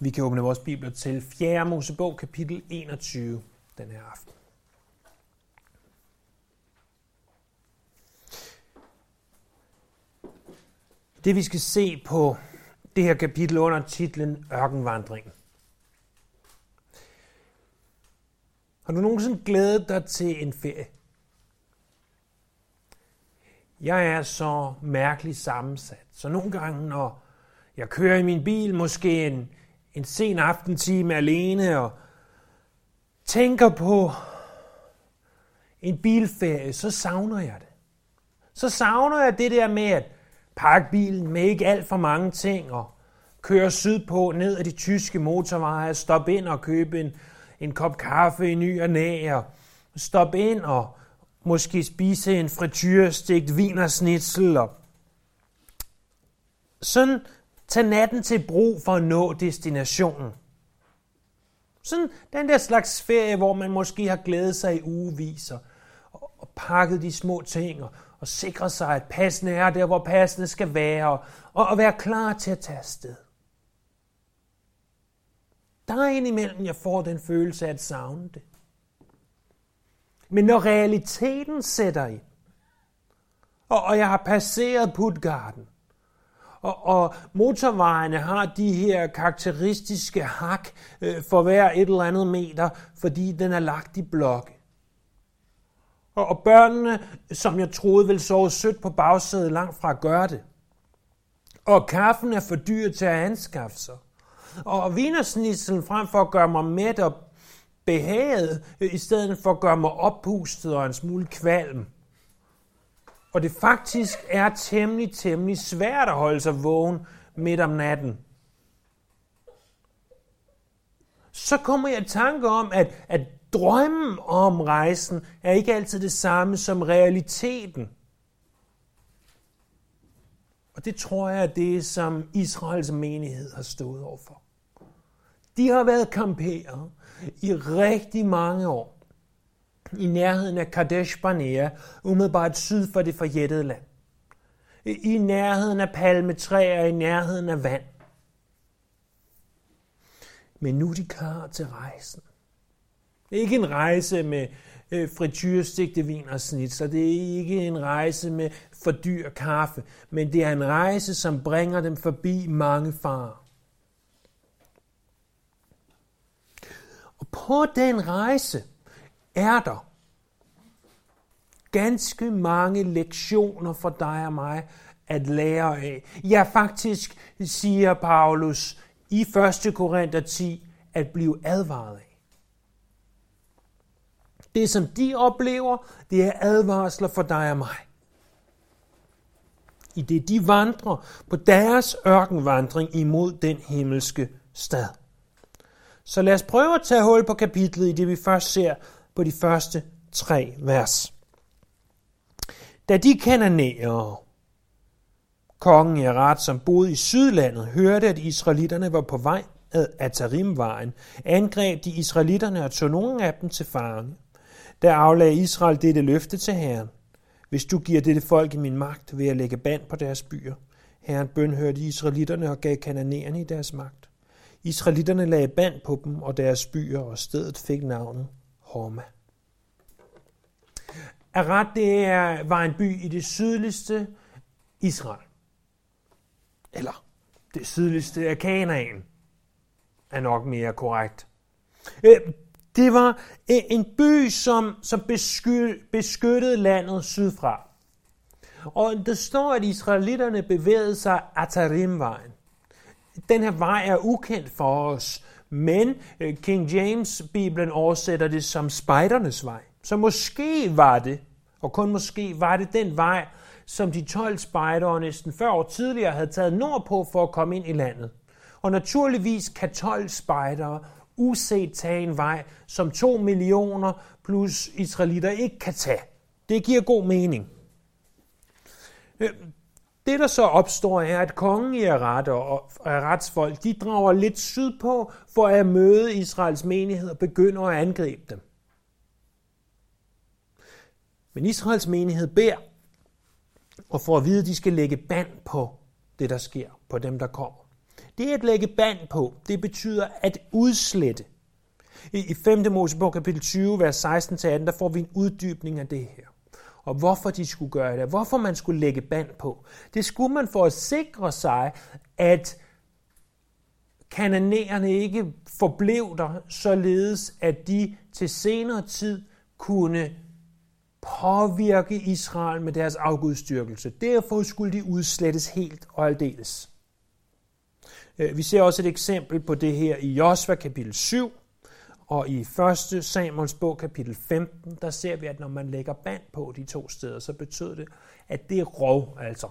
Vi kan åbne vores bibler til 4. Mosebog, kapitel 21, den her aften. Det vi skal se på det her kapitel under titlen Ørkenvandring. Har du nogensinde glædet dig til en ferie? Jeg er så mærkeligt sammensat, så nogle gange, når jeg kører i min bil, måske en, en sen aftentime alene, og tænker på en bilferie, så savner jeg det. Så savner jeg det der med at pakke bilen med ikke alt for mange ting, og køre sydpå ned ad de tyske motorveje, stoppe ind og købe en, en kop kaffe i ny og næ, og stoppe ind og måske spise en frityrestegt vinersnitzel, og sådan Tag natten til brug for at nå destinationen. Sådan den der slags ferie, hvor man måske har glædet sig i ugeviser og, og pakket de små ting og, og sikret sig, at passende er der, hvor passende skal være, og, og være klar til at tage afsted. Der er indimellem, jeg får den følelse af at savne det. Men når realiteten sætter ind, og, og jeg har passeret Putgarden, og, og motorvejene har de her karakteristiske hak øh, for hver et eller andet meter, fordi den er lagt i blokke. Og, og børnene, som jeg troede ville sove sødt på bagsædet, langt fra at gøre det. Og kaffen er for dyr til at anskaffe sig. Og vinersnitselen frem for at gøre mig mæt og behaget, øh, i stedet for at gøre mig oppustet og en smule kvalm. Og det faktisk er temmelig, temmelig svært at holde sig vågen midt om natten. Så kommer jeg i tanke om, at, at drømmen om rejsen er ikke altid det samme som realiteten. Og det tror jeg er det, som Israels menighed har stået overfor. De har været kamperet i rigtig mange år i nærheden af Kadesh Barnea, umiddelbart syd for det forjættede land. I nærheden af palmetræer, i nærheden af vand. Men nu er de klar til rejsen. Det er ikke en rejse med øh, frityrestigte vin og snit, så det er ikke en rejse med for dyr kaffe, men det er en rejse, som bringer dem forbi mange farer. Og på den rejse er der ganske mange lektioner for dig og mig at lære af. Ja, faktisk siger Paulus i 1. Korinther 10 at blive advaret af. Det, som de oplever, det er advarsler for dig og mig. I det de vandrer på deres ørkenvandring imod den himmelske stad. Så lad os prøve at tage hul på kapitlet i det, vi først ser på de første tre vers. Da de kananæere, kongen i som boede i Sydlandet, hørte, at israelitterne var på vej ad Atarimvejen, angreb de israelitterne og tog nogle af dem til fange. Der aflagde Israel dette løfte til Herren. Hvis du giver dette folk i min magt, vil jeg lægge band på deres byer. Herren bønhørte israelitterne og gav kananæerne i deres magt. Israelitterne lagde band på dem og deres byer, og stedet fik navnet Horma. Arad det er, var en by i det sydligste Israel. Eller det sydligste af Kanaan er nok mere korrekt. Øh, det var øh, en by, som, som beskyttede landet sydfra. Og der står, at israelitterne bevægede sig Atarimvejen. Den her vej er ukendt for os, men øh, King James Bibelen oversætter det som spejdernes vej. Så måske var det, og kun måske var det den vej, som de 12 spejdere næsten 40 år tidligere havde taget nordpå for at komme ind i landet. Og naturligvis kan 12 spejdere uset tage en vej, som 2 millioner plus israelitter ikke kan tage. Det giver god mening. Øh, det, der så opstår, er, at kongen i Arad og retsfolk, de drager lidt sydpå for at møde Israels menighed og begynder at angribe dem. Men Israels menighed beder og får at vide, at de skal lægge band på det, der sker, på dem, der kommer. Det at lægge band på. Det betyder at udslette. I 5. Mosebog kapitel 20, vers 16-18, der får vi en uddybning af det her. Og hvorfor de skulle gøre det, hvorfor man skulle lægge band på. Det skulle man for at sikre sig, at kananæerne ikke forblev der, således at de til senere tid kunne påvirke Israel med deres afgudstyrkelse. Derfor skulle de udslettes helt og aldeles. Øh, vi ser også et eksempel på det her i Josva kapitel 7, og i 1. Samuels bog kapitel 15, der ser vi, at når man lægger band på de to steder, så betyder det, at det er rov, altså.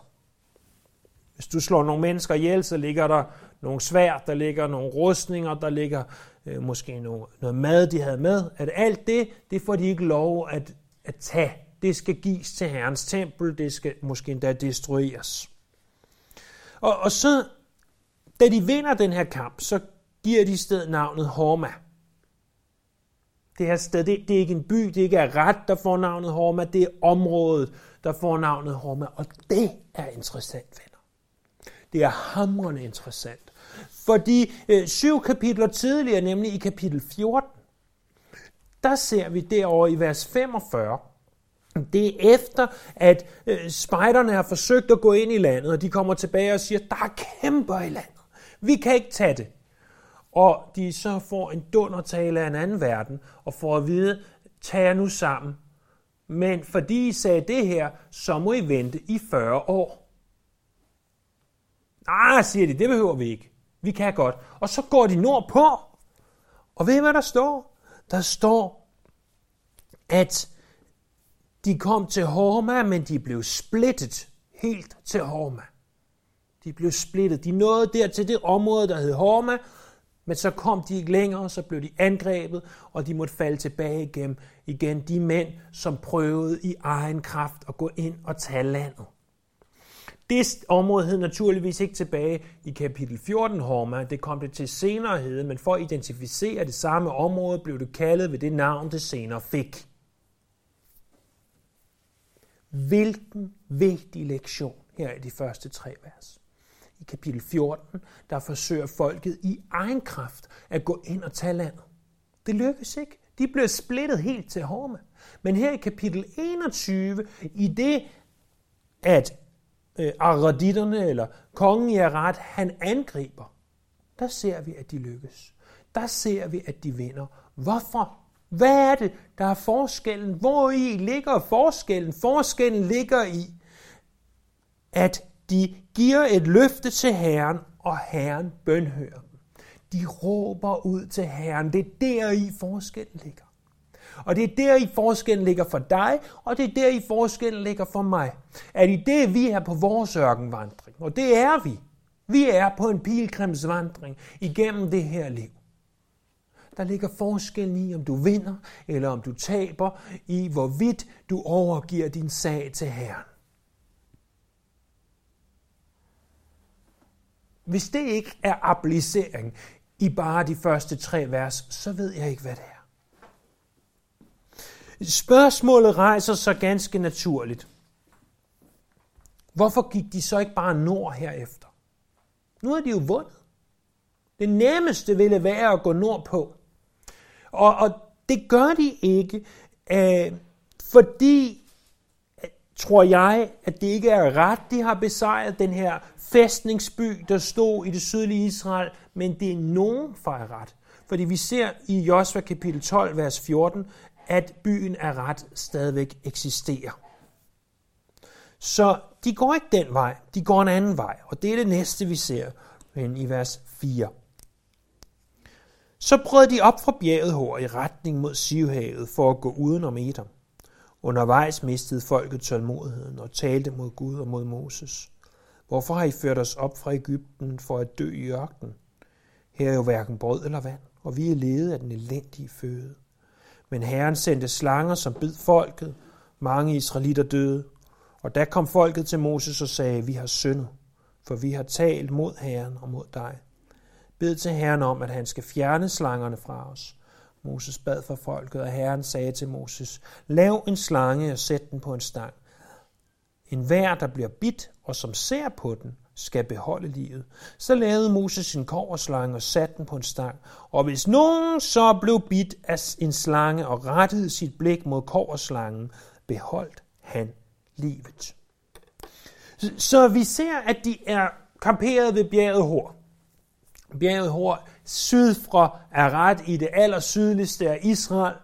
Hvis du slår nogle mennesker ihjel, så ligger der nogle svær, der ligger nogle rustninger, der ligger øh, måske noget, noget mad, de havde med. At alt det, det får de ikke lov at, at tage. Det skal gives til Herrens tempel, det skal måske endda destrueres. Og, og så, da de vinder den her kamp, så giver de sted navnet Horma. Det her sted, det, det er ikke en by, det er ret, der får navnet Horma, det er området, der får navnet Horma. Og det er interessant, venner. Det er hamrende interessant. Fordi øh, syv kapitler tidligere, nemlig i kapitel 14, der ser vi derovre i vers 45, det er efter, at øh, spejderne har forsøgt at gå ind i landet, og de kommer tilbage og siger, der er kæmper i landet. Vi kan ikke tage det. Og de så får en dundertale af en anden verden, og får at vide, tag jer nu sammen. Men fordi I sagde det her, så må I vente i 40 år. Nej, siger de, det behøver vi ikke. Vi kan godt. Og så går de nordpå. Og ved I, hvad der står? Der står, at de kom til Horma, men de blev splittet helt til Horma. De blev splittet. De nåede der til det område, der hed Horma, men så kom de ikke længere, så blev de angrebet, og de måtte falde tilbage igen. Igen de mænd, som prøvede i egen kraft at gå ind og tage landet. Det område hed naturligvis ikke tilbage i kapitel 14 Horma, det kom det til senere hed, men for at identificere det samme område blev det kaldet ved det navn, det senere fik. Hvilken vigtig lektion her i de første tre vers. Kapitel 14, der forsøger folket i egen kraft at gå ind og tage landet. Det lykkes ikke. De blev splittet helt til Horma. Men her i kapitel 21, i det, at øh, araditterne eller kongen i Arad, han angriber, der ser vi, at de lykkes. Der ser vi, at de vinder. Hvorfor? Hvad er det, der er forskellen? Hvor i ligger forskellen? Forskellen ligger i, at de giver et løfte til Herren, og Herren bønhører dem. De råber ud til Herren. Det er der i forskellen ligger. Og det er der i forskellen ligger for dig, og det er der i forskellen ligger for mig. At i det vi er på vores ørkenvandring, og det er vi. Vi er på en pilgrimsvandring igennem det her liv. Der ligger forskellen i, om du vinder eller om du taber, i hvorvidt du overgiver din sag til Herren. Hvis det ikke er applicering i bare de første tre vers, så ved jeg ikke, hvad det er. Spørgsmålet rejser sig ganske naturligt. Hvorfor gik de så ikke bare nord herefter? Nu har de jo vundet. Det nemmeste ville være at gå nordpå. Og, og det gør de ikke, øh, fordi, tror jeg, at det ikke er ret, de har besejret den her fæstningsby, der stod i det sydlige Israel, men det er nogen fejret. ret. Fordi vi ser i Josva kapitel 12, vers 14, at byen er ret stadigvæk eksisterer. Så de går ikke den vej, de går en anden vej, og det er det næste, vi ser men i vers 4. Så brød de op fra bjerget hår i retning mod Sivhavet for at gå udenom Edom. Undervejs mistede folket tålmodigheden og talte mod Gud og mod Moses. Hvorfor har I ført os op fra Ægypten for at dø i ørkenen? Her er jo hverken brød eller vand, og vi er ledet af den elendige føde. Men Herren sendte slanger, som bid folket. Mange israelitter døde. Og da kom folket til Moses og sagde, vi har syndet, for vi har talt mod Herren og mod dig. Bed til Herren om, at han skal fjerne slangerne fra os. Moses bad for folket, og Herren sagde til Moses, lav en slange og sæt den på en stang. En hver, der bliver bit og som ser på den, skal beholde livet. Så lavede Moses sin koverslange og satte den på en stang. Og hvis nogen så blev bit af en slange og rettede sit blik mod koverslangen, beholdt han livet. Så vi ser, at de er kamperet ved bjerget Hor. Bjerget Hor syd fra Arad i det aller sydligste af Israel,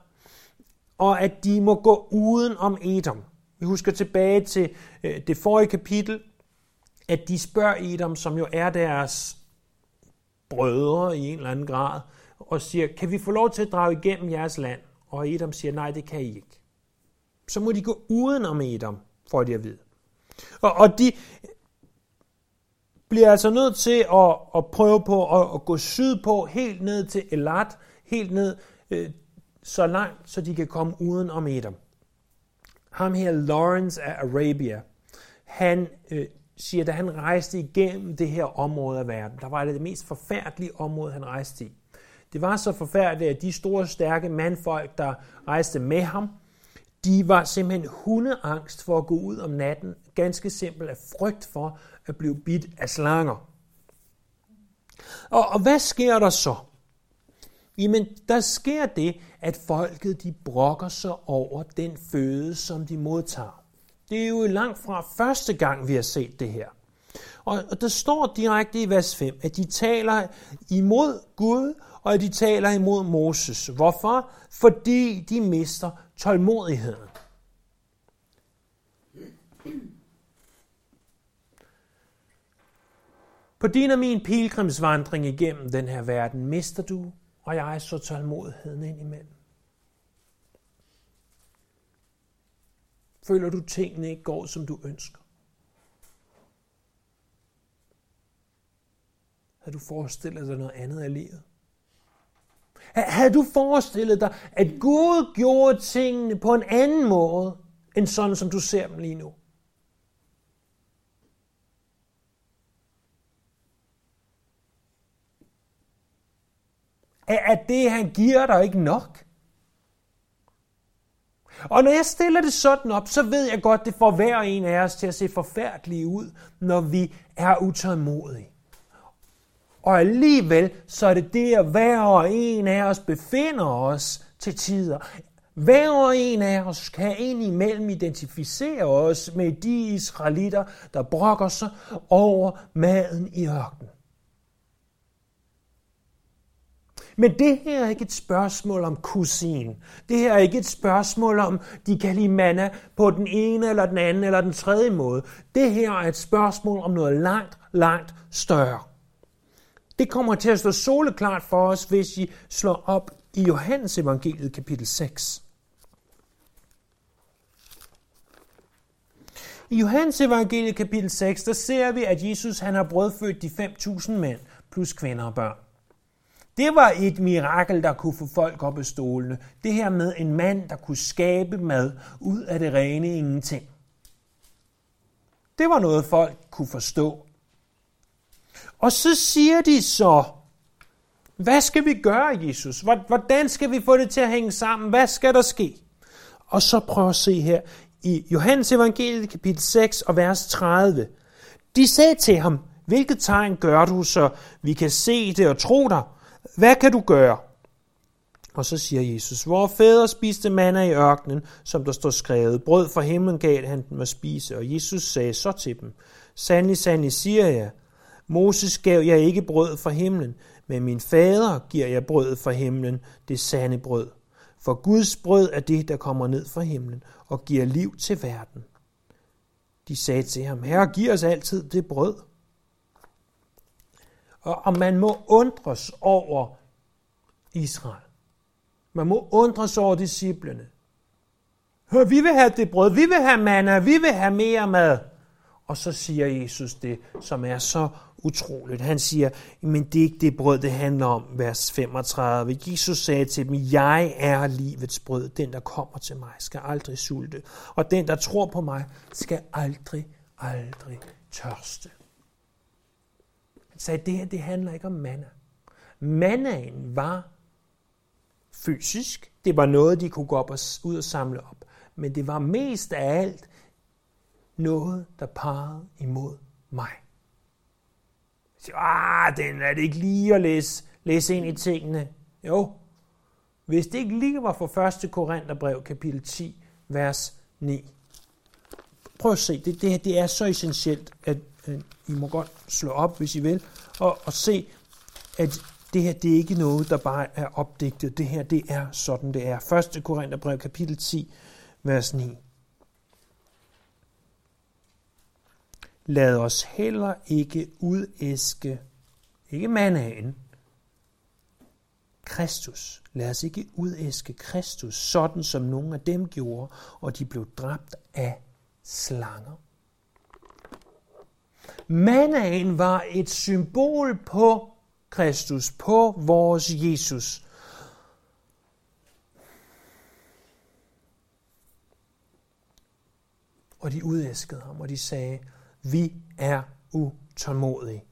og at de må gå uden om Edom. Vi husker tilbage til øh, det forrige kapitel, at de spørger Edom, som jo er deres brødre i en eller anden grad, og siger, kan vi få lov til at drage igennem jeres land? Og Edom siger, nej, det kan I ikke. Så må de gå uden om Edom, for de at vide. Og, og de bliver altså nødt til at, at prøve på at, at gå sydpå, helt ned til Elat, helt ned øh, så langt, så de kan komme uden om Edom. Ham her, Lawrence af Arabia, han øh, siger, da han rejste igennem det her område af verden, der var det det mest forfærdelige område, han rejste i. Det var så forfærdeligt, at de store, stærke mandfolk, der rejste med ham, de var simpelthen hundeangst for at gå ud om natten, ganske simpelt af frygt for at blive bidt af slanger. Og, og hvad sker der så? Jamen, der sker det, at folket de brokker sig over den føde, som de modtager. Det er jo langt fra første gang, vi har set det her. Og, og der står direkte i vers 5, at de taler imod Gud, og at de taler imod Moses. Hvorfor? Fordi de mister tålmodigheden. På din og min pilgrimsvandring igennem den her verden mister du og jeg så tålmodigheden ind imellem. Føler du tingene ikke går, som du ønsker? Har du forestillet dig noget andet af livet? Havde du forestillet dig, at Gud gjorde tingene på en anden måde, end sådan, som du ser dem lige nu? Er det, han giver dig, ikke nok? Og når jeg stiller det sådan op, så ved jeg godt, det får hver en af os til at se forfærdelige ud, når vi er utålmodige. Og alligevel, så er det der, hver og en af os befinder os til tider. Hver og en af os kan indimellem identificere os med de israelitter, der brokker sig over maden i ørkenen. Men det her er ikke et spørgsmål om kusin. Det her er ikke et spørgsmål om, de kan lide manna på den ene eller den anden eller den tredje måde. Det her er et spørgsmål om noget langt, langt større. Det kommer til at stå soleklart for os, hvis I slår op i Johannes evangeliet kapitel 6. I Johannes evangeliet kapitel 6, der ser vi, at Jesus han har brødfødt de 5.000 mænd plus kvinder og børn. Det var et mirakel, der kunne få folk op af stolene. Det her med en mand, der kunne skabe mad ud af det rene ingenting. Det var noget, folk kunne forstå. Og så siger de så, hvad skal vi gøre, Jesus? Hvordan skal vi få det til at hænge sammen? Hvad skal der ske? Og så prøv at se her i Johannes evangeliet kapitel 6 og vers 30. De sagde til ham, hvilket tegn gør du, så vi kan se det og tro dig? Hvad kan du gøre? Og så siger Jesus, vor fædre spiste manna i ørkenen, som der står skrevet, brød fra himlen gav han dem at spise. Og Jesus sagde så til dem, sandelig, sandelig siger jeg, Moses gav jeg ikke brød fra himlen, men min fader giver jeg brød fra himlen, det sande brød. For Guds brød er det, der kommer ned fra himlen og giver liv til verden. De sagde til ham, Herre, giv os altid det brød. Og man må undres over Israel. Man må undres over disciplene. Hør, vi vil have det brød, vi vil have manna, vi vil have mere mad. Og så siger Jesus det, som er så utroligt. Han siger, men det er ikke det brød, det handler om, vers 35. Jesus sagde til dem, jeg er livets brød. Den, der kommer til mig, skal aldrig sulte. Og den, der tror på mig, skal aldrig, aldrig tørste sagde, det her det handler ikke om manna. Mannaen var fysisk. Det var noget, de kunne gå op og ud og samle op. Men det var mest af alt noget, der pegede imod mig. Så, ah, den er det ikke lige at læse, læse ind i tingene. Jo, hvis det ikke lige var for 1. Korintherbrev, kapitel 10, vers 9. Prøv at se, det, det, det er så essentielt, at Øh, I må godt slå op, hvis I vil, og, og se, at det her, det er ikke noget, der bare er opdigtet. Det her, det er sådan, det er. 1. Korintherbrev, kapitel 10, vers 9. Lad os heller ikke udæske, ikke mandagen, Kristus. Lad os ikke udæske Kristus, sådan som nogle af dem gjorde, og de blev dræbt af slanger. Mandagen var et symbol på Kristus, på vores Jesus. Og de udæskede ham, og de sagde, vi er utålmodige.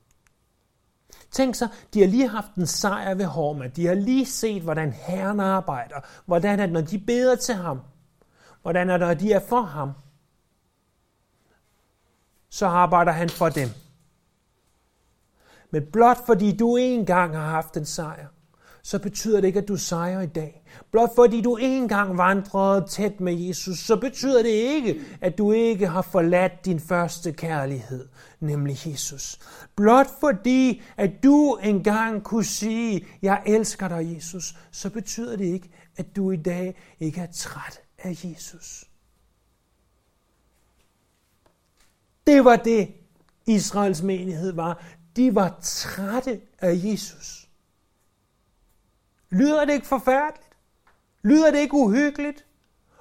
Tænk så, de har lige haft en sejr ved Horma. De har lige set, hvordan Herren arbejder. Hvordan at når de beder til ham, hvordan at når de er for ham, så arbejder han for dem. Men blot fordi du engang har haft en sejr, så betyder det ikke, at du sejrer i dag. Blot fordi du engang vandrede tæt med Jesus, så betyder det ikke, at du ikke har forladt din første kærlighed, nemlig Jesus. Blot fordi, at du engang kunne sige, jeg elsker dig, Jesus, så betyder det ikke, at du i dag ikke er træt af Jesus. Det var det, Israels menighed var. De var trætte af Jesus. Lyder det ikke forfærdeligt? Lyder det ikke uhyggeligt?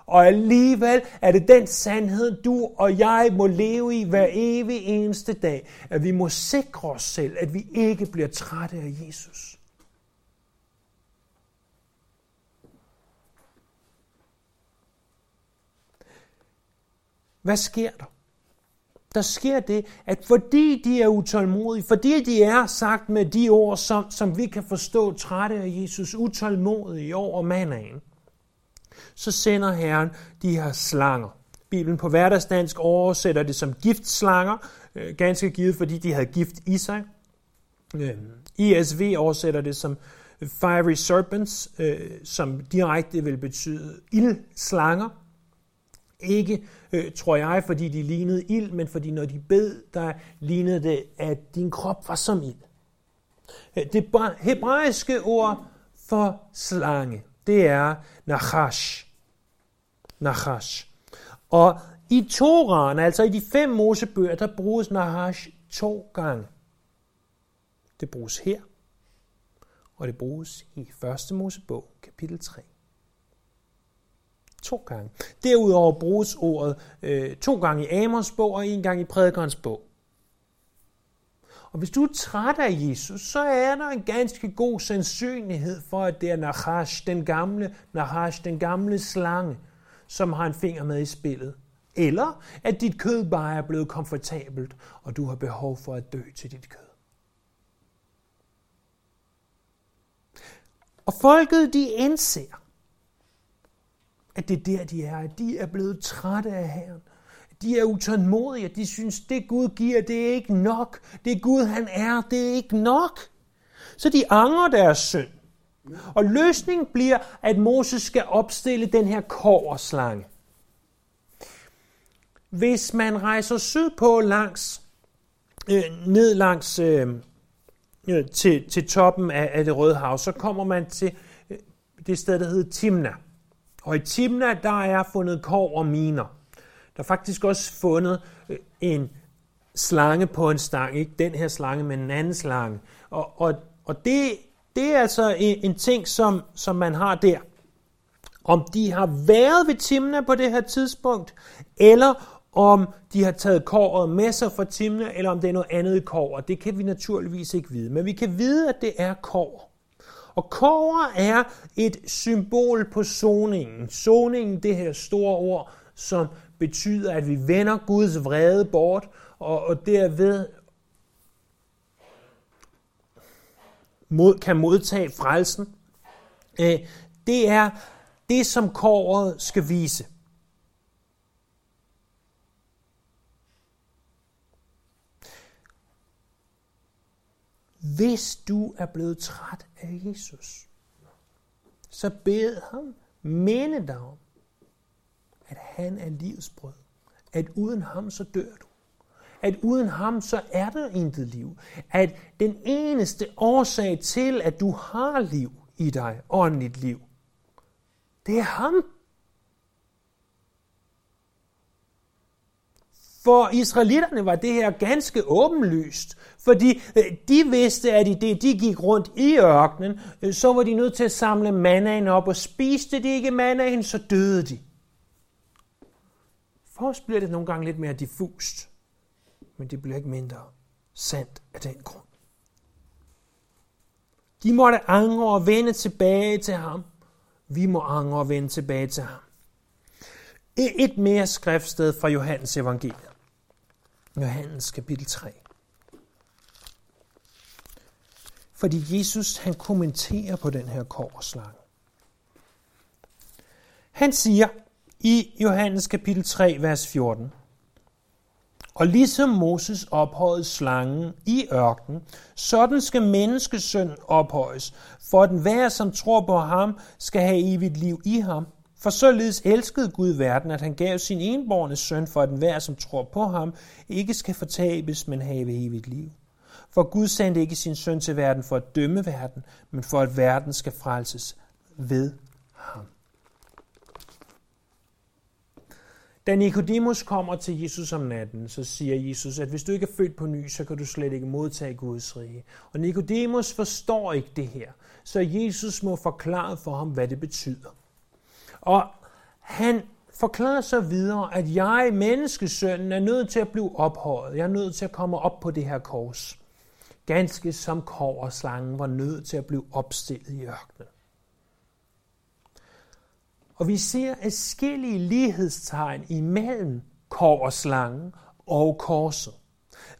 Og alligevel er det den sandhed, du og jeg må leve i hver evig eneste dag, at vi må sikre os selv, at vi ikke bliver trætte af Jesus. Hvad sker der? Der sker det, at fordi de er utålmodige, fordi de er sagt med de ord, som, som vi kan forstå trætte af Jesus, utålmodige over mandagen, så sender Herren de her slanger. Bibelen på hverdagsdansk oversætter det som giftslanger, øh, ganske givet, fordi de havde gift i sig. Øh, ESV ISV oversætter det som fiery serpents, øh, som direkte vil betyde ildslanger. Ikke, øh, tror jeg, fordi de lignede ild, men fordi når de bed, der lignede det, at din krop var som ild. Øh, det hebraiske ord for slange, det er nachash. Nachash. Og i Toran, altså i de fem Mosebøger, der bruges nahash to gange. Det bruges her, og det bruges i 1. Mosebog, kapitel 3 to gange. Derudover bruges ordet øh, to gange i Amos bog og en gang i prædikernes bog. Og hvis du er træt af Jesus, så er der en ganske god sandsynlighed for, at det er Nahash, den gamle Nahash, den gamle slange, som har en finger med i spillet. Eller at dit kød bare er blevet komfortabelt, og du har behov for at dø til dit kød. Og folket de indser, at det er der, de er. At de er blevet trætte af Herren. De er utålmodige, de synes, det Gud giver, det er ikke nok. Det Gud, han er, det er ikke nok. Så de angrer deres synd. Og løsningen bliver, at Moses skal opstille den her korslange. Hvis man rejser sydpå langs, øh, ned langs øh, øh, til, til toppen af, af det Røde Hav, så kommer man til øh, det sted, der hedder Timna. Og i Timna, der er fundet kov og miner. Der er faktisk også fundet øh, en slange på en stang. Ikke den her slange, men en anden slange. Og, og, og det, det er altså en, en ting, som, som man har der. Om de har været ved Timna på det her tidspunkt, eller om de har taget kåret med sig fra Timna, eller om det er noget andet i kår. Det kan vi naturligvis ikke vide. Men vi kan vide, at det er kår. Og kover er et symbol på soningen. Soningen, det her store ord, som betyder, at vi vender Guds vrede bort, og, og derved mod, kan modtage frelsen. Øh, det er det, som kåret skal vise. Hvis du er blevet træt af Jesus, så bed ham minde dig om, at han er livets brød. At uden ham, så dør du. At uden ham, så er der intet liv. At den eneste årsag til, at du har liv i dig, åndeligt liv, det er ham. For israelitterne var det her ganske åbenlyst, fordi øh, de vidste, at i det, de gik rundt i ørkenen, øh, så var de nødt til at samle mannaen op, og spiste de ikke mannaen, så døde de. For os bliver det nogle gange lidt mere diffust, men det bliver ikke mindre sandt af den grund. De måtte angre og vende tilbage til ham. Vi må angre og vende tilbage til ham. Et mere skriftsted fra Johannes evangeliet. Johannes kapitel 3. Fordi Jesus han kommenterer på den her korslange. Han siger i Johannes kapitel 3, vers 14, og ligesom Moses ophøjede slangen i ørkenen, sådan skal menneskesøn ophøjes, for at hver, som tror på ham, skal have evigt liv i ham. For således elskede Gud verden, at han gav sin enborne søn, for at enhver, som tror på ham, ikke skal fortabes, men have evigt liv. For Gud sendte ikke sin søn til verden for at dømme verden, men for at verden skal frelses ved ham. Da Nikodemus kommer til Jesus om natten, så siger Jesus, at hvis du ikke er født på ny, så kan du slet ikke modtage Guds rige. Og Nikodemus forstår ikke det her, så Jesus må forklare for ham, hvad det betyder. Og han forklarer så videre, at jeg, menneskesønnen, er nødt til at blive ophøjet. Jeg er nødt til at komme op på det her kors. Ganske som koverslangen var nødt til at blive opstillet i ørkenen. Og vi ser forskellige lighedstegn imellem kov og korset.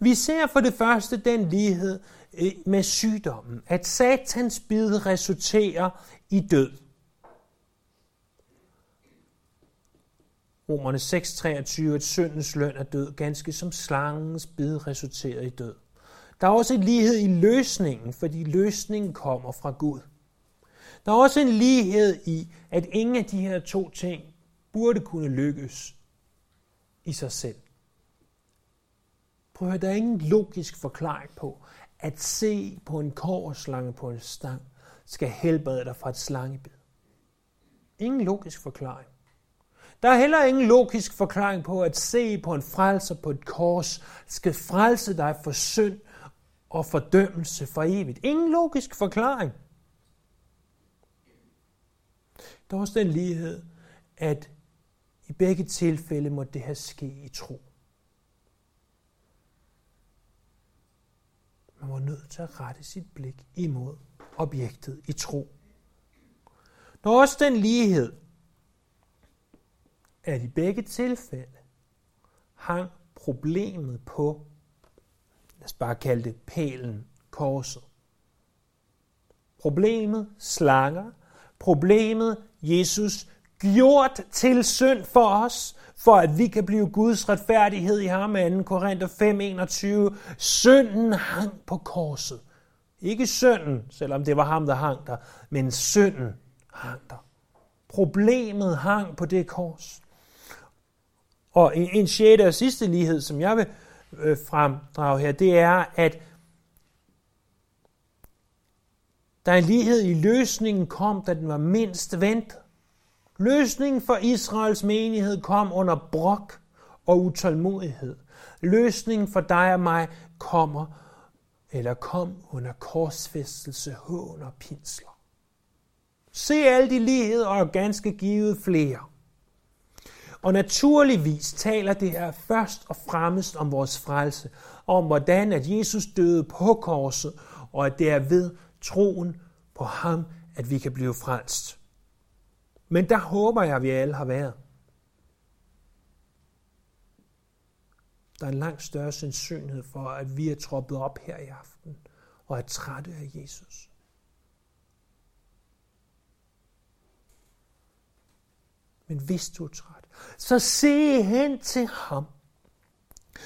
Vi ser for det første den lighed eh, med sygdommen, at satans bid resulterer i død. Romerne 6:23, at syndens løn er død, ganske som slangens bid resulterer i død. Der er også en lighed i løsningen, fordi løsningen kommer fra Gud. Der er også en lighed i, at ingen af de her to ting burde kunne lykkes i sig selv. Prøv at høre, der er ingen logisk forklaring på, at se på en korslange på en stang skal helbrede dig fra et slangebid. Ingen logisk forklaring. Der er heller ingen logisk forklaring på, at se på en frelser på et kors skal frelse dig for synd og fordømmelse for evigt. Ingen logisk forklaring. Der er også den lighed, at i begge tilfælde må det her ske i tro. Man var nødt til at rette sit blik imod objektet i tro. Der er også den lighed, at i begge tilfælde hang problemet på, lad os bare kalde det pælen, korset. Problemet, slanger, problemet, Jesus gjort til synd for os, for at vi kan blive Guds retfærdighed i ham, 2. Korinther 5:21. Synden hang på korset. Ikke synden, selvom det var ham, der hang der, men synden hang der. Problemet hang på det kors. Og en, en sjette og sidste lighed, som jeg vil øh, fremdrage her, det er, at der er en lighed i løsningen kom, da den var mindst ventet. Løsningen for Israels menighed kom under brok og utålmodighed. Løsningen for dig og mig kommer, eller kom under korsfæstelse, hån og pinsler. Se alle de ligheder og ganske givet flere. Og naturligvis taler det her først og fremmest om vores frelse, om hvordan at Jesus døde på korset, og at det er ved troen på ham, at vi kan blive frelst. Men der håber jeg, at vi alle har været. Der er en langt større sandsynlighed for, at vi er troppet op her i aften og er trætte af Jesus. Men hvis du er træt, så se hen til ham.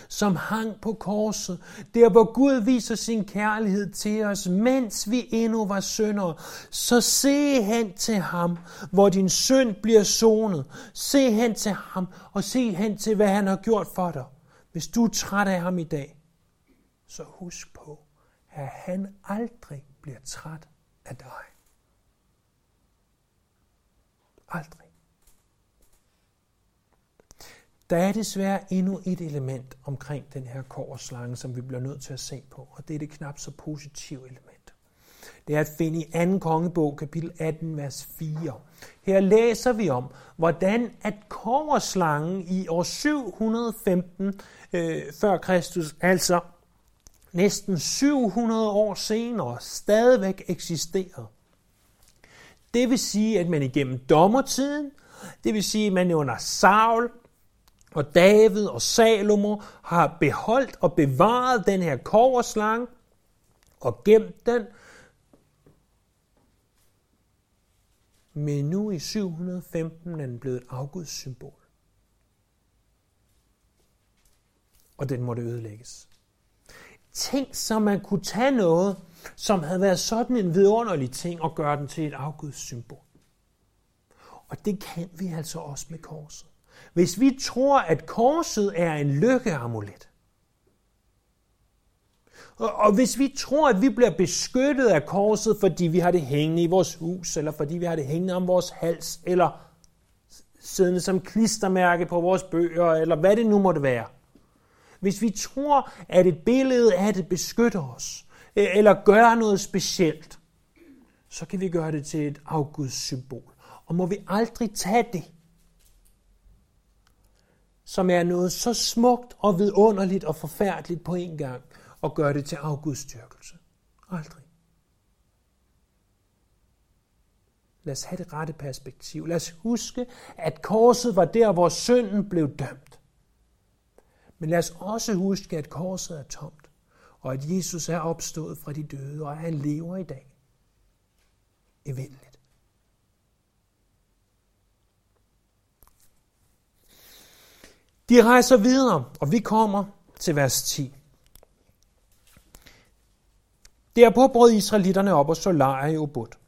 som hang på korset, der hvor Gud viser sin kærlighed til os, mens vi endnu var syndere, så se hen til ham, hvor din synd bliver sonet. Se hen til ham, og se hen til, hvad han har gjort for dig. Hvis du er træt af ham i dag, så husk på, at han aldrig bliver træt af dig. Aldrig. Der er desværre endnu et element omkring den her korslange, som vi bliver nødt til at se på, og det er det knap så positive element. Det er at finde i 2. kongebog, kapitel 18, vers 4. Her læser vi om, hvordan at korslangen i år 715 øh, før Kristus, altså næsten 700 år senere, stadigvæk eksisterede. Det vil sige, at man igennem dommertiden, det vil sige, at man under Saul, og David og Salomo har beholdt og bevaret den her koverslange og gemt den. Men nu i 715 er den blevet et afgudssymbol. Og den måtte ødelægges. Tænk så man kunne tage noget, som havde været sådan en vidunderlig ting, og gøre den til et afgudssymbol. Og det kan vi altså også med korset. Hvis vi tror, at korset er en lykkeamulet, og, hvis vi tror, at vi bliver beskyttet af korset, fordi vi har det hængende i vores hus, eller fordi vi har det hængende om vores hals, eller siddende som klistermærke på vores bøger, eller hvad det nu måtte være. Hvis vi tror, at et billede af det beskytter os, e-, eller gør noget specielt, så kan vi gøre det til et afgudssymbol. Og må vi aldrig tage det som er noget så smukt og vidunderligt og forfærdeligt på en gang, og gøre det til afgudstyrkelse. Aldrig. Lad os have det rette perspektiv. Lad os huske, at korset var der, hvor synden blev dømt. Men lad os også huske, at korset er tomt, og at Jesus er opstået fra de døde, og at han lever i dag. Evindeligt. De rejser videre, og vi kommer til vers 10. Derpå brød israelitterne op og slå lejr i Obot.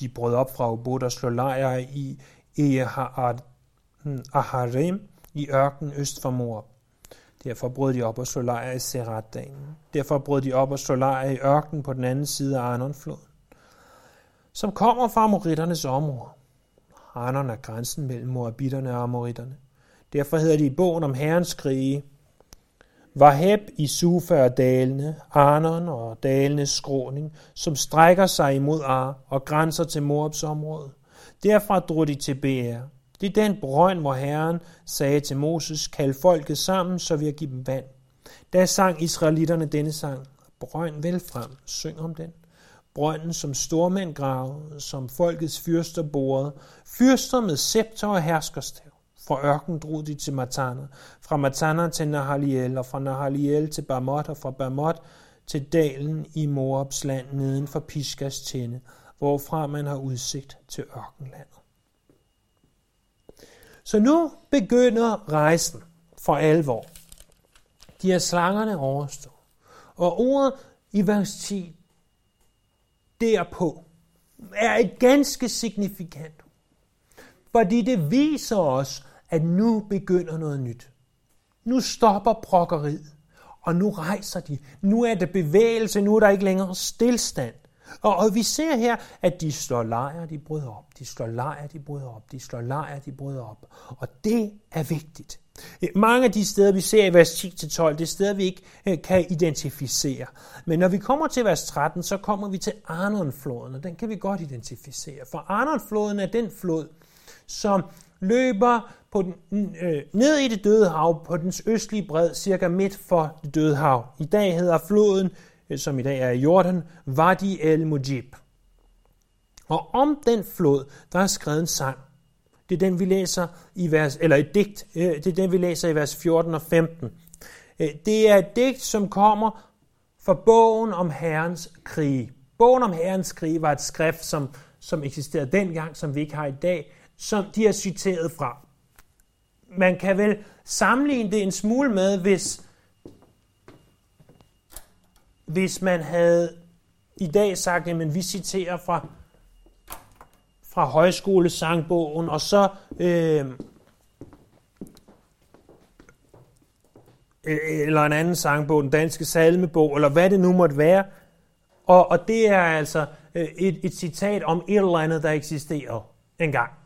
De brød op fra Obot og slå lejr i Eharim i ørken øst for Moab. Derfor brød de op og slå lejr i Seratdalen. Derfor brød de op og slå lejr i ørken på den anden side af Arnonfloden, som kommer fra Amoritternes område. Arnon er grænsen mellem Moabitterne og Amoritterne. Derfor hedder de i bogen om Herrens krige, Vaheb i Sufa og dalene, Arnon og dalenes skråning, som strækker sig imod Ar og grænser til Moabs område. Derfra drog de til BR. Det er den brønd, hvor Herren sagde til Moses, kald folket sammen, så vi give dem vand. Da sang israelitterne denne sang, brønd vel frem, syng om den. Brønden, som stormænd gravede, som folkets fyrster borede, fyrster med scepter og herskerstav. Fra ørken drog de til Matana, fra Matana til Nahaliel, og fra Nahaliel til Bamot, og fra Bamot til dalen i Moabs land neden for Piskas tinde, hvorfra man har udsigt til ørkenlandet. Så nu begynder rejsen for alvor. De er slangerne overstået. Og ordet i vers 10 derpå er et ganske signifikant. Fordi det viser os, at nu begynder noget nyt. Nu stopper brokkeriet, og nu rejser de. Nu er det bevægelse, nu er der ikke længere stillstand. Og, og vi ser her, at de slår lejr, de bryder op. De slår lejr, de bryder op. De slår lejr, de bryder op. Og det er vigtigt. Mange af de steder, vi ser i vers 10-12, det er steder, vi ikke øh, kan identificere. Men når vi kommer til vers 13, så kommer vi til Arnonfloden, og den kan vi godt identificere. For Arnonfloden er den flod, som løber på den, øh, ned i det døde hav på dens østlige bred, cirka midt for det døde hav. I dag hedder floden, øh, som i dag er i Jordan, Wadi el Mujib. Og om den flod, der er skrevet en sang. Det er den, vi læser i vers, eller et digt, øh, det er den, vi læser i vers 14 og 15. Øh, det er et digt, som kommer fra bogen om Herrens krige. Bogen om Herrens krige var et skrift, som, som eksisterede dengang, som vi ikke har i dag, som de er citeret fra. man kan vel sammenligne det en smule med, hvis, hvis man havde i dag sagt, at vi citerer fra, fra højskolesangbogen, og så øh, eller en anden sangbog, den danske salmebog, eller hvad det nu måtte være. Og, og det er altså øh, et, et citat om et eller andet, der eksisterede engang.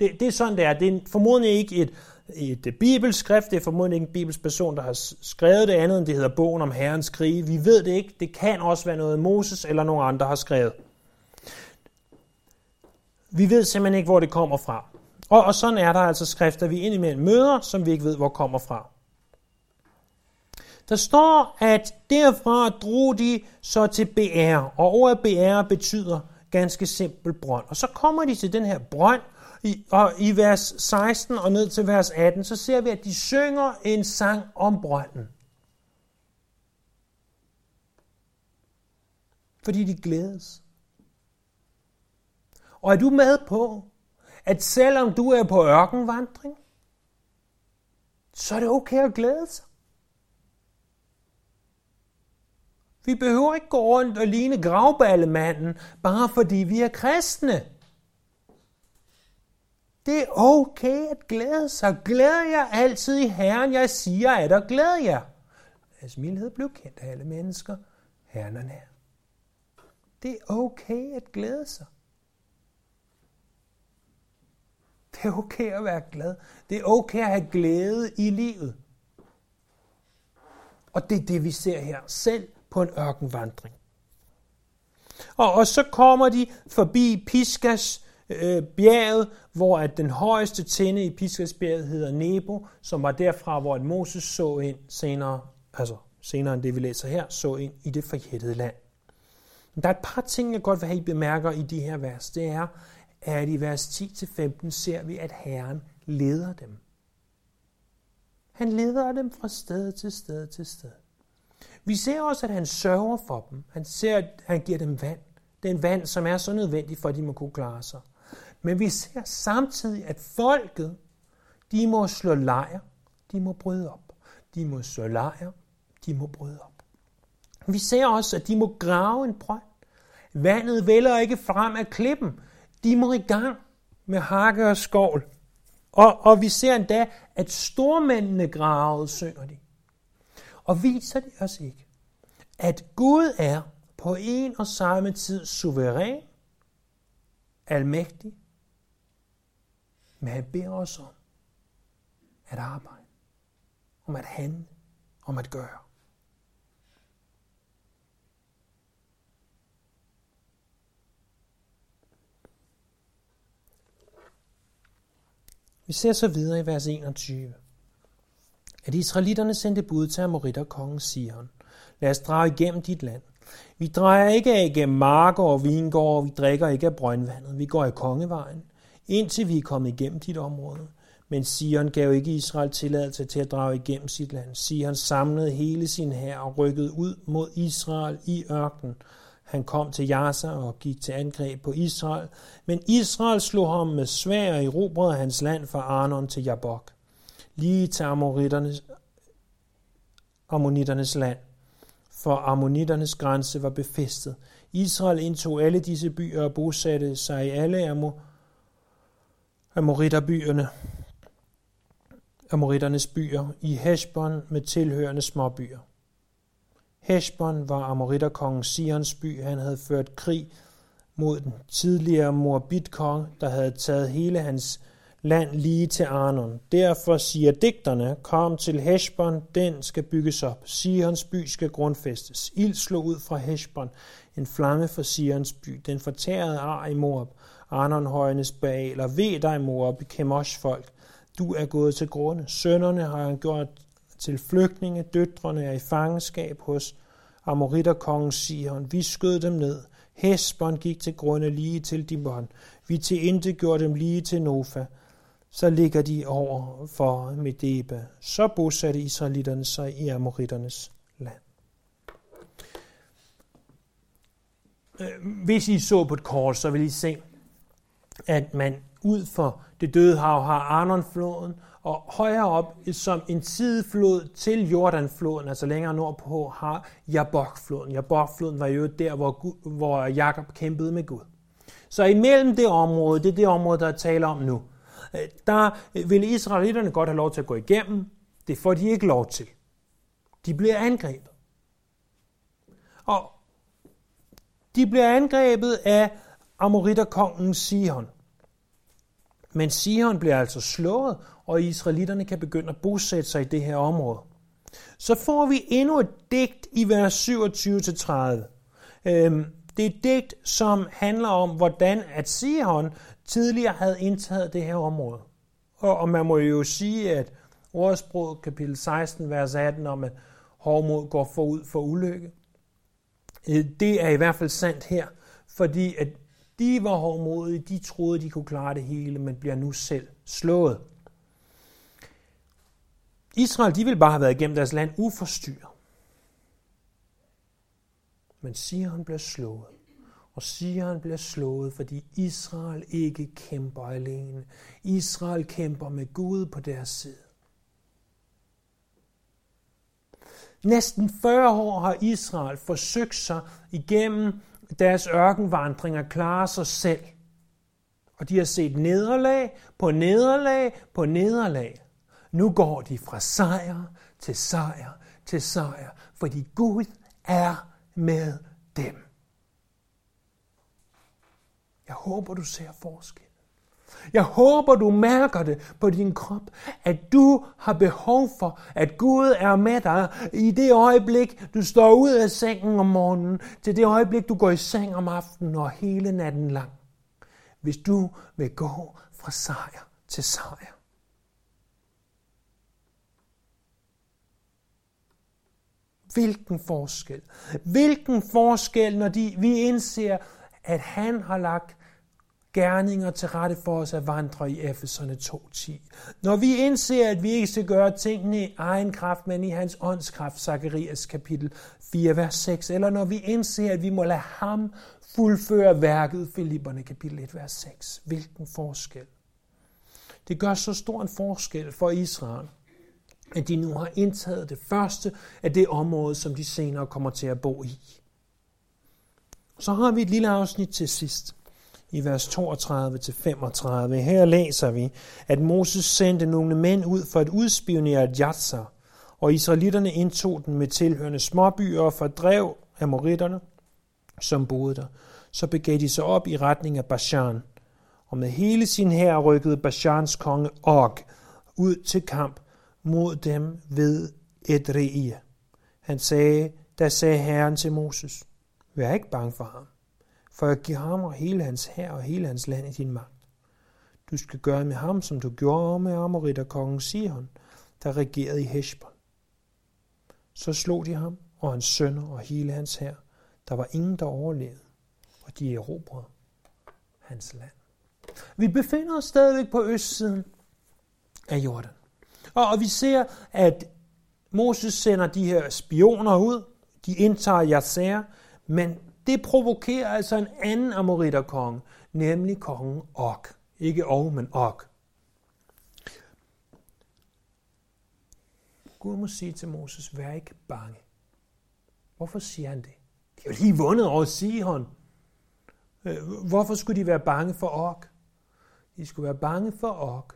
Det, det er sådan, det er. Det er formodentlig ikke et, et bibelskrift, det er formodentlig ikke en bibelsperson, der har skrevet det andet, end det hedder bogen om Herrens krige. Vi ved det ikke. Det kan også være noget, Moses eller nogen andre har skrevet. Vi ved simpelthen ikke, hvor det kommer fra. Og, og sådan er der altså skrifter, vi indimellem møder, som vi ikke ved, hvor kommer fra. Der står, at derfra drog de så til BR, og ordet BR betyder ganske simpel brønd. Og så kommer de til den her brønd, i, og i vers 16 og ned til vers 18, så ser vi, at de synger en sang om brønden. Fordi de glædes. Og er du med på, at selvom du er på ørkenvandring, så er det okay at glæde sig? Vi behøver ikke gå rundt og ligne gravballemanden, bare fordi vi er kristne. Det er okay at glæde sig. Glæder jer altid i Herren. Jeg siger, at der glæder jer. Hans mildhed blev kendt af alle mennesker. Herren er nær. Det er okay at glæde sig. Det er okay at være glad. Det er okay at have glæde i livet. Og det er det, vi ser her. Selv på en ørkenvandring. Og, og så kommer de forbi Piskas øh, bjerget, hvor at den højeste tinde i Pisgasbjerget hedder Nebo, som var derfra, hvor at Moses så ind senere, altså senere end det vi læser her, så ind i det forjættede land. Men der er et par ting, jeg godt vil have, I bemærker i de her vers. Det er, at i vers 10-15 ser vi, at Herren leder dem. Han leder dem fra sted til sted til sted. Vi ser også, at han sørger for dem. Han ser, at han giver dem vand. Den vand, som er så nødvendig for, at de må kunne klare sig. Men vi ser samtidig, at folket, de må slå lejr, de må bryde op. De må slå lejr, de må bryde op. Vi ser også, at de må grave en brønd. Vandet vælger ikke frem af klippen. De må i gang med hakke og skovl. Og, og vi ser endda, at stormændene gravede, synger de. Og viser det os ikke, at Gud er på en og samme tid suveræn, almægtig, men han beder os om at arbejde, om at handle, om at gøre. Vi ser så videre i vers 21 at israelitterne sendte bud til Amoritter kongen Sion. Lad os drage igennem dit land. Vi drejer ikke af igennem marker og vingård, vi drikker ikke af brøndvandet. Vi går i kongevejen, indtil vi er kommet igennem dit område. Men Sion gav ikke Israel tilladelse til at drage igennem sit land. Sion samlede hele sin hær og rykkede ud mod Israel i ørkenen. Han kom til Jasa og gik til angreb på Israel, men Israel slog ham med svær og erobrede hans land fra Arnon til Jabok lige til amoritternes, ammonitternes land, for ammonitternes grænse var befæstet. Israel indtog alle disse byer og bosatte sig i alle amoritterbyerne, amoritternes byer, i Heshbon med tilhørende småbyer. Heshbon var amoritterkongen Sions by. Han havde ført krig mod den tidligere Morbitkong, der havde taget hele hans land lige til Arnon. Derfor siger digterne, kom til Heshbon, den skal bygges op. Sions by skal grundfæstes. Ild slog ud fra Heshbon, en flamme for Sions by. Den fortærede ar i Moab, Arnonhøjenes baler. Ved dig, Moab, Kemosh folk. Du er gået til grunde. Sønnerne har han gjort til flygtninge. Døtrene er i fangenskab hos Amoriterkongen Sion. Vi skød dem ned. Hesbon gik til grunde lige til Dibon. Vi til intet gjorde dem lige til Nofa så ligger de over for Medeba. Så bosatte israelitterne sig i amoritternes land. Øh, hvis I så på et kort, så vil I se, at man ud for det døde hav har Arnonfloden, og højere op som en sideflod til Jordanfloden, altså længere nordpå, har Jabokfloden. Jabokfloden var jo der, hvor, hvor Jakob kæmpede med Gud. Så imellem det område, det er det område, der er tale om nu, øh, der ville israelitterne godt have lov til at gå igennem. Det får de ikke lov til. De bliver angrebet. Og de bliver angrebet af Amoritterkongen Sihon. Men Sihon bliver altså slået, og israelitterne kan begynde at bosætte sig i det her område. Så får vi endnu et digt i vers 27-30. Øhm, det er et digt, som handler om, hvordan at Sihon tidligere havde indtaget det her område. Og, og man må jo sige, at ordsproget kapitel 16, vers 18, om at hårdmod går forud for ulykke, øh, det er i hvert fald sandt her, fordi at de var hårdmodige, de troede, de kunne klare det hele, men bliver nu selv slået. Israel, de ville bare have været igennem deres land uforstyrret. Men Sion bliver slået. Og Sion bliver slået, fordi Israel ikke kæmper alene. Israel kæmper med Gud på deres side. Næsten 40 år har Israel forsøgt sig igennem deres ørkenvandringer klarer sig selv. Og de har set nederlag på nederlag på nederlag. Nu går de fra sejr til sejr til sejr, fordi Gud er med dem. Jeg håber, du ser forskel. Jeg håber, du mærker det på din krop, at du har behov for, at Gud er med dig i det øjeblik, du står ud af sengen om morgenen, til det øjeblik, du går i seng om aftenen og hele natten lang. Hvis du vil gå fra sejr til sejr. Hvilken forskel. Hvilken forskel, når de, vi indser, at han har lagt gerninger til rette for os at vandre i Efeserne 2.10. Når vi indser, at vi ikke skal gøre tingene i egen kraft, men i hans åndskraft, Zakarias kapitel 4, vers 6, eller når vi indser, at vi må lade ham fuldføre værket, Filipperne kapitel 1, vers 6. Hvilken forskel. Det gør så stor en forskel for Israel, at de nu har indtaget det første af det område, som de senere kommer til at bo i. Så har vi et lille afsnit til sidst i vers 32-35. Her læser vi, at Moses sendte nogle mænd ud for at udspionere Jatsa, og israelitterne indtog den med tilhørende småbyer og fordrev amoritterne, som boede der. Så begav de sig op i retning af Bashan, og med hele sin hær rykkede Bashans konge Og ud til kamp mod dem ved Edrei. Han sagde, der sagde Herren til Moses, vær ikke bange for ham, for jeg giver ham og hele hans hær og hele hans land i din magt. Du skal gøre med ham, som du gjorde med Amorita kongen Sihon, der regerede i Heshbon. Så slog de ham og hans sønner og hele hans hær. Der var ingen, der overlevede, og de erobrede hans land. Vi befinder os stadigvæk på østsiden af Jordan. Og vi ser, at Moses sender de her spioner ud. De indtager Yasser, men det provokerer altså en anden amoriterkonge, nemlig kongen Og. Ikke Og, men Og. Gud må sige til Moses, vær ikke bange. Hvorfor siger han det? De har lige vundet over Sihon. Øh, hvorfor skulle de være bange for Og? De skulle være bange for Og,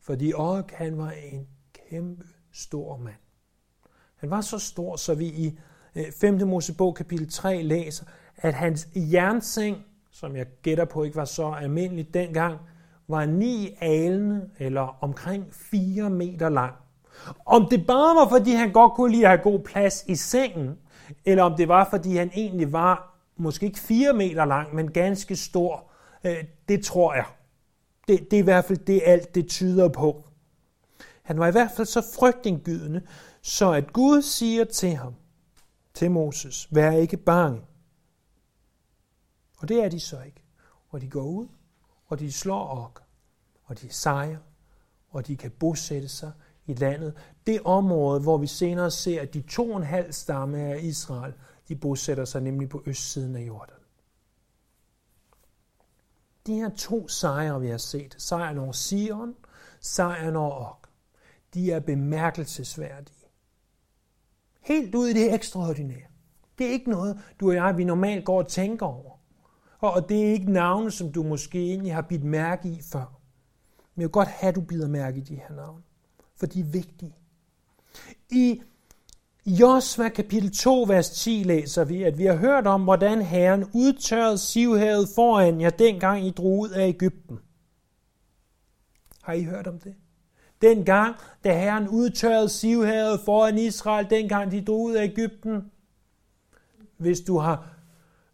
fordi Og han var en kæmpe stor mand. Han var så stor, så vi i Øh, 5. Mosebog kapitel 3 læser, at hans jernseng, som jeg gætter på ikke var så almindelig dengang, var ni alene eller omkring 4 meter lang. Om det bare var, fordi han godt kunne lide at have god plads i sengen, eller om det var, fordi han egentlig var måske ikke 4 meter lang, men ganske stor, øh, det tror jeg. Det, det er i hvert fald det, alt det tyder på. Han var i hvert fald så frygtindgydende, så at Gud siger til ham, til Moses, vær ikke bange. Og det er de så ikke. Og de går ud, og de slår ok, og de sejrer, og de kan bosætte sig i landet. Det område, hvor vi senere ser, at de to og en halv stamme af Israel, de bosætter sig nemlig på østsiden af Jordan. De her to sejre, vi har set, sejren over Sion, sejren over Ok, de er bemærkelsesværdige. Helt ud i det ekstraordinære. Det er ikke noget, du og jeg, vi normalt går og tænker over. Og det er ikke navne, som du måske egentlig har bidt mærke i før. Men jeg vil godt have, at du bider mærke i de her navne, for de er vigtige. I Josva kapitel 2, vers 10 læser vi, at vi har hørt om, hvordan Herren udtørrede sivhavet foran jer, dengang I drog ud af Ægypten. Har I hørt om det? Dengang, da Herren udtørrede sivhavet foran Israel, dengang de drog ud af Ægypten. Hvis du har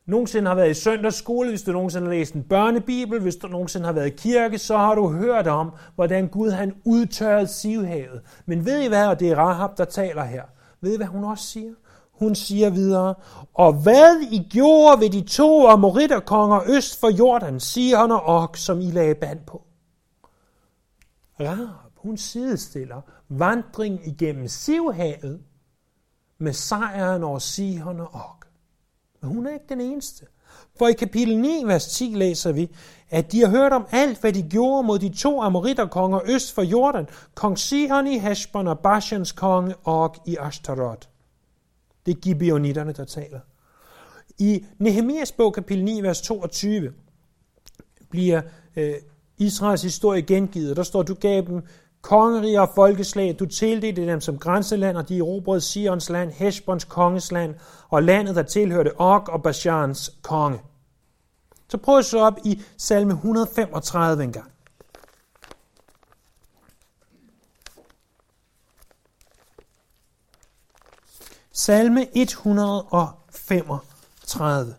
nogensinde har været i søndagsskole, hvis du nogensinde har læst en børnebibel, hvis du nogensinde har været i kirke, så har du hørt om, hvordan Gud han udtørrede sivhavet. Men ved I hvad, og det er Rahab, der taler her. Ved I hvad hun også siger? Hun siger videre, og hvad I gjorde ved de to amoritterkonger øst for Jordan, siger han og Og, som I lagde band på. Rahab, hun sidestiller vandring igennem Sivhavet med sejren over Sihon og Og. Men hun er ikke den eneste. For i kapitel 9, vers 10 læser vi, at de har hørt om alt, hvad de gjorde mod de to amoritterkonger øst for Jordan, kong Sihon i Heshbon og Bashans konge Og i Ashtaroth. Det er Gibeonitterne, der taler. I Nehemias bog, kapitel 9, vers 22, bliver øh, Israels historie gengivet. Der står, du gav dem kongeriger og folkeslag, du tildelte dem som grænseland, og de erobrede Sions land, Heshbons kongesland, og landet, der tilhørte Og og Bashans konge. Så prøv at slå op i salme 135 engang. Salme 135.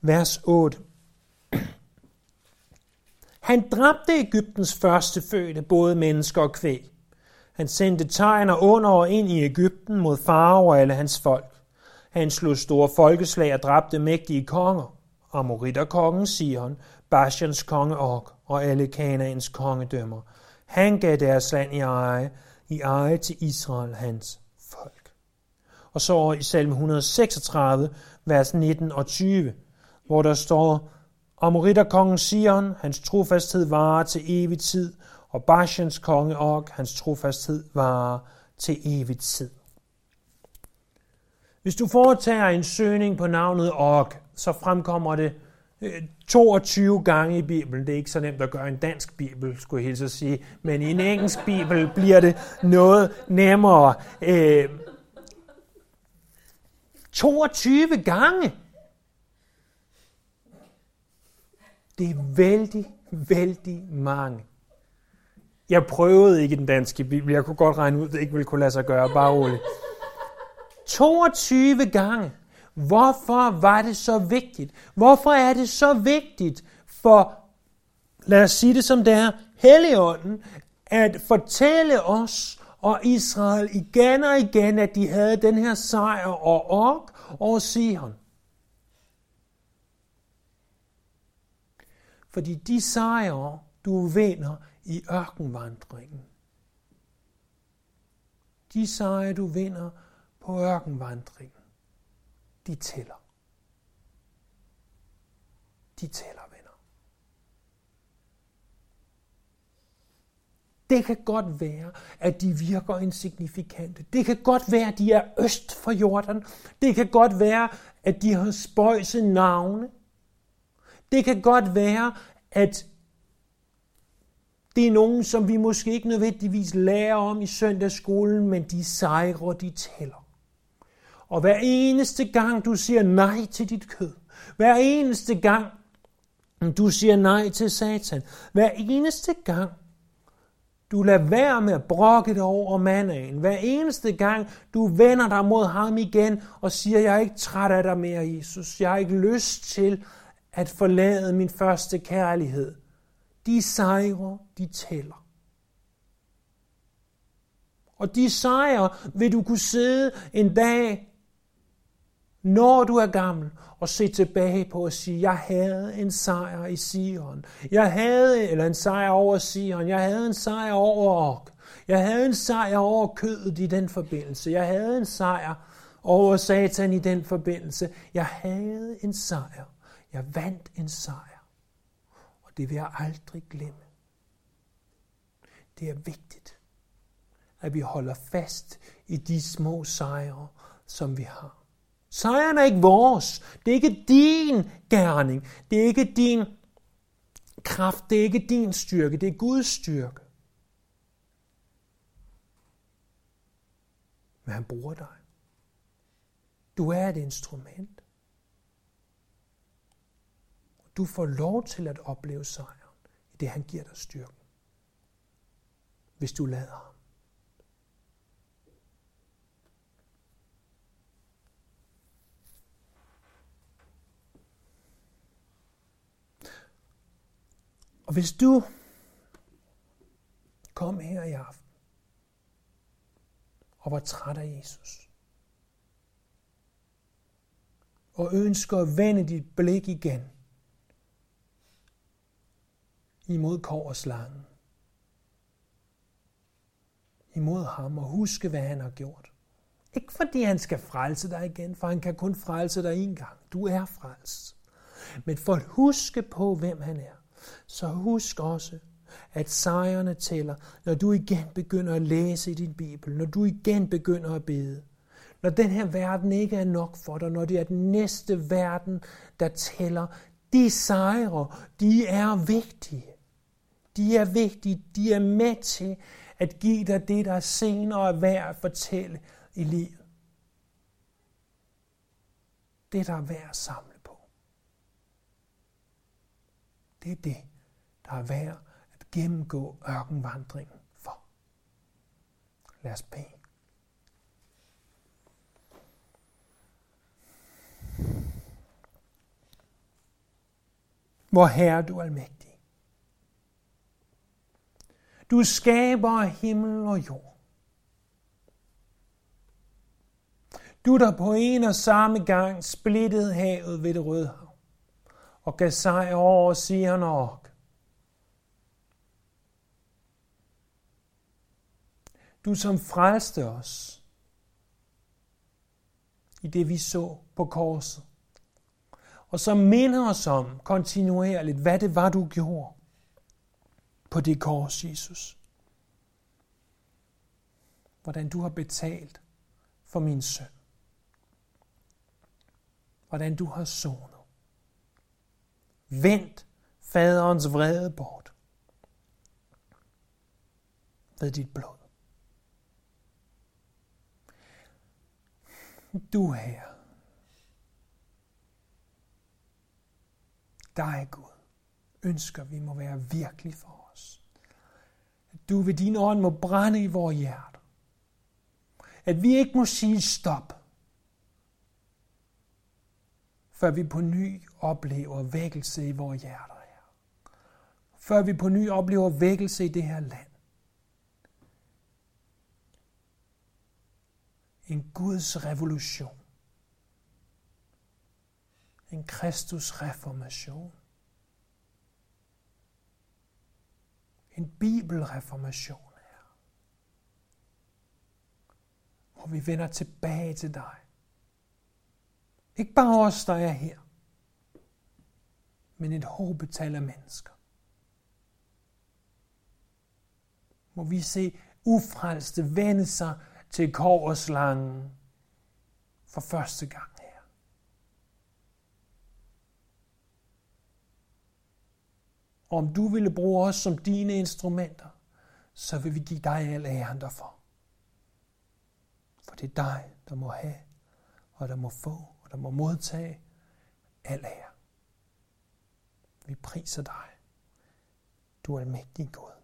Vers 8. Han dræbte Ægyptens førstefødte, både mennesker og kvæg. Han sendte tegn og under og ind i Ægypten mod farve og alle hans folk. Han slog store folkeslag og dræbte mægtige konger. Amoritterkongen Sion, Bashans konge Og og alle Kanaans kongedømmer. Han gav deres land i eje, i eje til Israel, hans folk. Og så i salme 136, vers 19 og 20, hvor der står, Amoritterkongen Sion, hans trofasthed varer til evig tid, og Bashans konge Og, hans trofasthed varer til evig tid. Hvis du foretager en søgning på navnet Og, så fremkommer det øh, 22 gange i Bibelen. Det er ikke så nemt at gøre en dansk Bibel, skulle jeg hilse at sige. Men i en engelsk Bibel bliver det noget nemmere. Øh, 22 gange! Det er vældig, vældig mange. Jeg prøvede ikke den danske bibel. Jeg kunne godt regne ud, at det ikke ville kunne lade sig gøre. Bare roligt. 22 gange. Hvorfor var det så vigtigt? Hvorfor er det så vigtigt for, lad os sige det som det er, Helligånden, at fortælle os og Israel igen og igen, at de havde den her sejr og ok og Sihon. Fordi de sejre, du vinder i ørkenvandringen, de sejre, du vinder på ørkenvandringen, de tæller. De tæller, venner. Det kan godt være, at de virker insignifikante. Det kan godt være, at de er øst for Jordan. Det kan godt være, at de har spøjse navne. Det kan godt være, at det er nogen, som vi måske ikke nødvendigvis lærer om i søndagsskolen, men de sejre, de tæller. Og hver eneste gang, du siger nej til dit kød, hver eneste gang, du siger nej til satan, hver eneste gang, du lader være med at brokke dig over mandagen. Hver eneste gang, du vender dig mod ham igen og siger, jeg er ikke træt af dig mere, Jesus. Jeg har ikke lyst til at forlade min første kærlighed. De sejre, de tæller. Og de sejre vil du kunne sidde en dag, når du er gammel, og se tilbage på og sige, jeg havde en sejr i Sion. Jeg havde, eller en sejr over Sion. Jeg havde en sejr over Ork. Jeg havde en sejr over kødet i den forbindelse. Jeg havde en sejr over Satan i den forbindelse. Jeg havde en sejr. Jeg vandt en sejr. Og det vil jeg aldrig glemme. Det er vigtigt, at vi holder fast i de små sejre, som vi har. Sejren er ikke vores. Det er ikke din gerning. Det er ikke din kraft. Det er ikke din styrke. Det er Guds styrke. Men han bruger dig. Du er et instrument. Du får lov til at opleve sejren i det, han giver dig styrken. Hvis du lader ham. Og hvis du kom her i aften og var træt af Jesus, og ønsker at vende dit blik igen imod kår og slangen, imod ham og huske, hvad han har gjort. Ikke fordi han skal frelse dig igen, for han kan kun frelse dig en gang. Du er frelst. Men for at huske på, hvem han er så husk også, at sejrene tæller, når du igen begynder at læse i din Bibel, når du igen begynder at bede. Når den her verden ikke er nok for dig, når det er den næste verden, der tæller, de sejre, de er vigtige. De er vigtige. De er med til at give dig det, der senere er værd at fortælle i livet. Det, der er værd at samle. Det er det, der er værd at gennemgå ørkenvandringen for. Lad os bede. Hvor Herre du almægtig. Du skaber himmel og jord. Du der på en og samme gang splittede havet ved det røde hav og gav sejr over Sion og Du som frelste os i det vi så på korset. Og som minder os om kontinuerligt, hvad det var, du gjorde på det kors, Jesus. Hvordan du har betalt for min søn. Hvordan du har sonet. Vend faderens vrede bort ved dit blod. Du her, dig Gud, ønsker vi må være virkelig for du ved din ånd må brænde i vores hjerte. At vi ikke må sige stop før vi på ny oplever vækkelse i vores hjerter her. Før vi på ny oplever vækkelse i det her land. En Guds revolution. En Kristus reformation. En bibelreformation her. Hvor vi vender tilbage til dig ikke bare os, der er her, men et håbetal af mennesker. Må vi se ufrelste vende sig til korslangen for første gang her. Og om du ville bruge os som dine instrumenter, så vil vi give dig al æren derfor. For det er dig, der må have, og der må få, og der må modtage al ære. Vi priser dig. Du er almægtig Gud.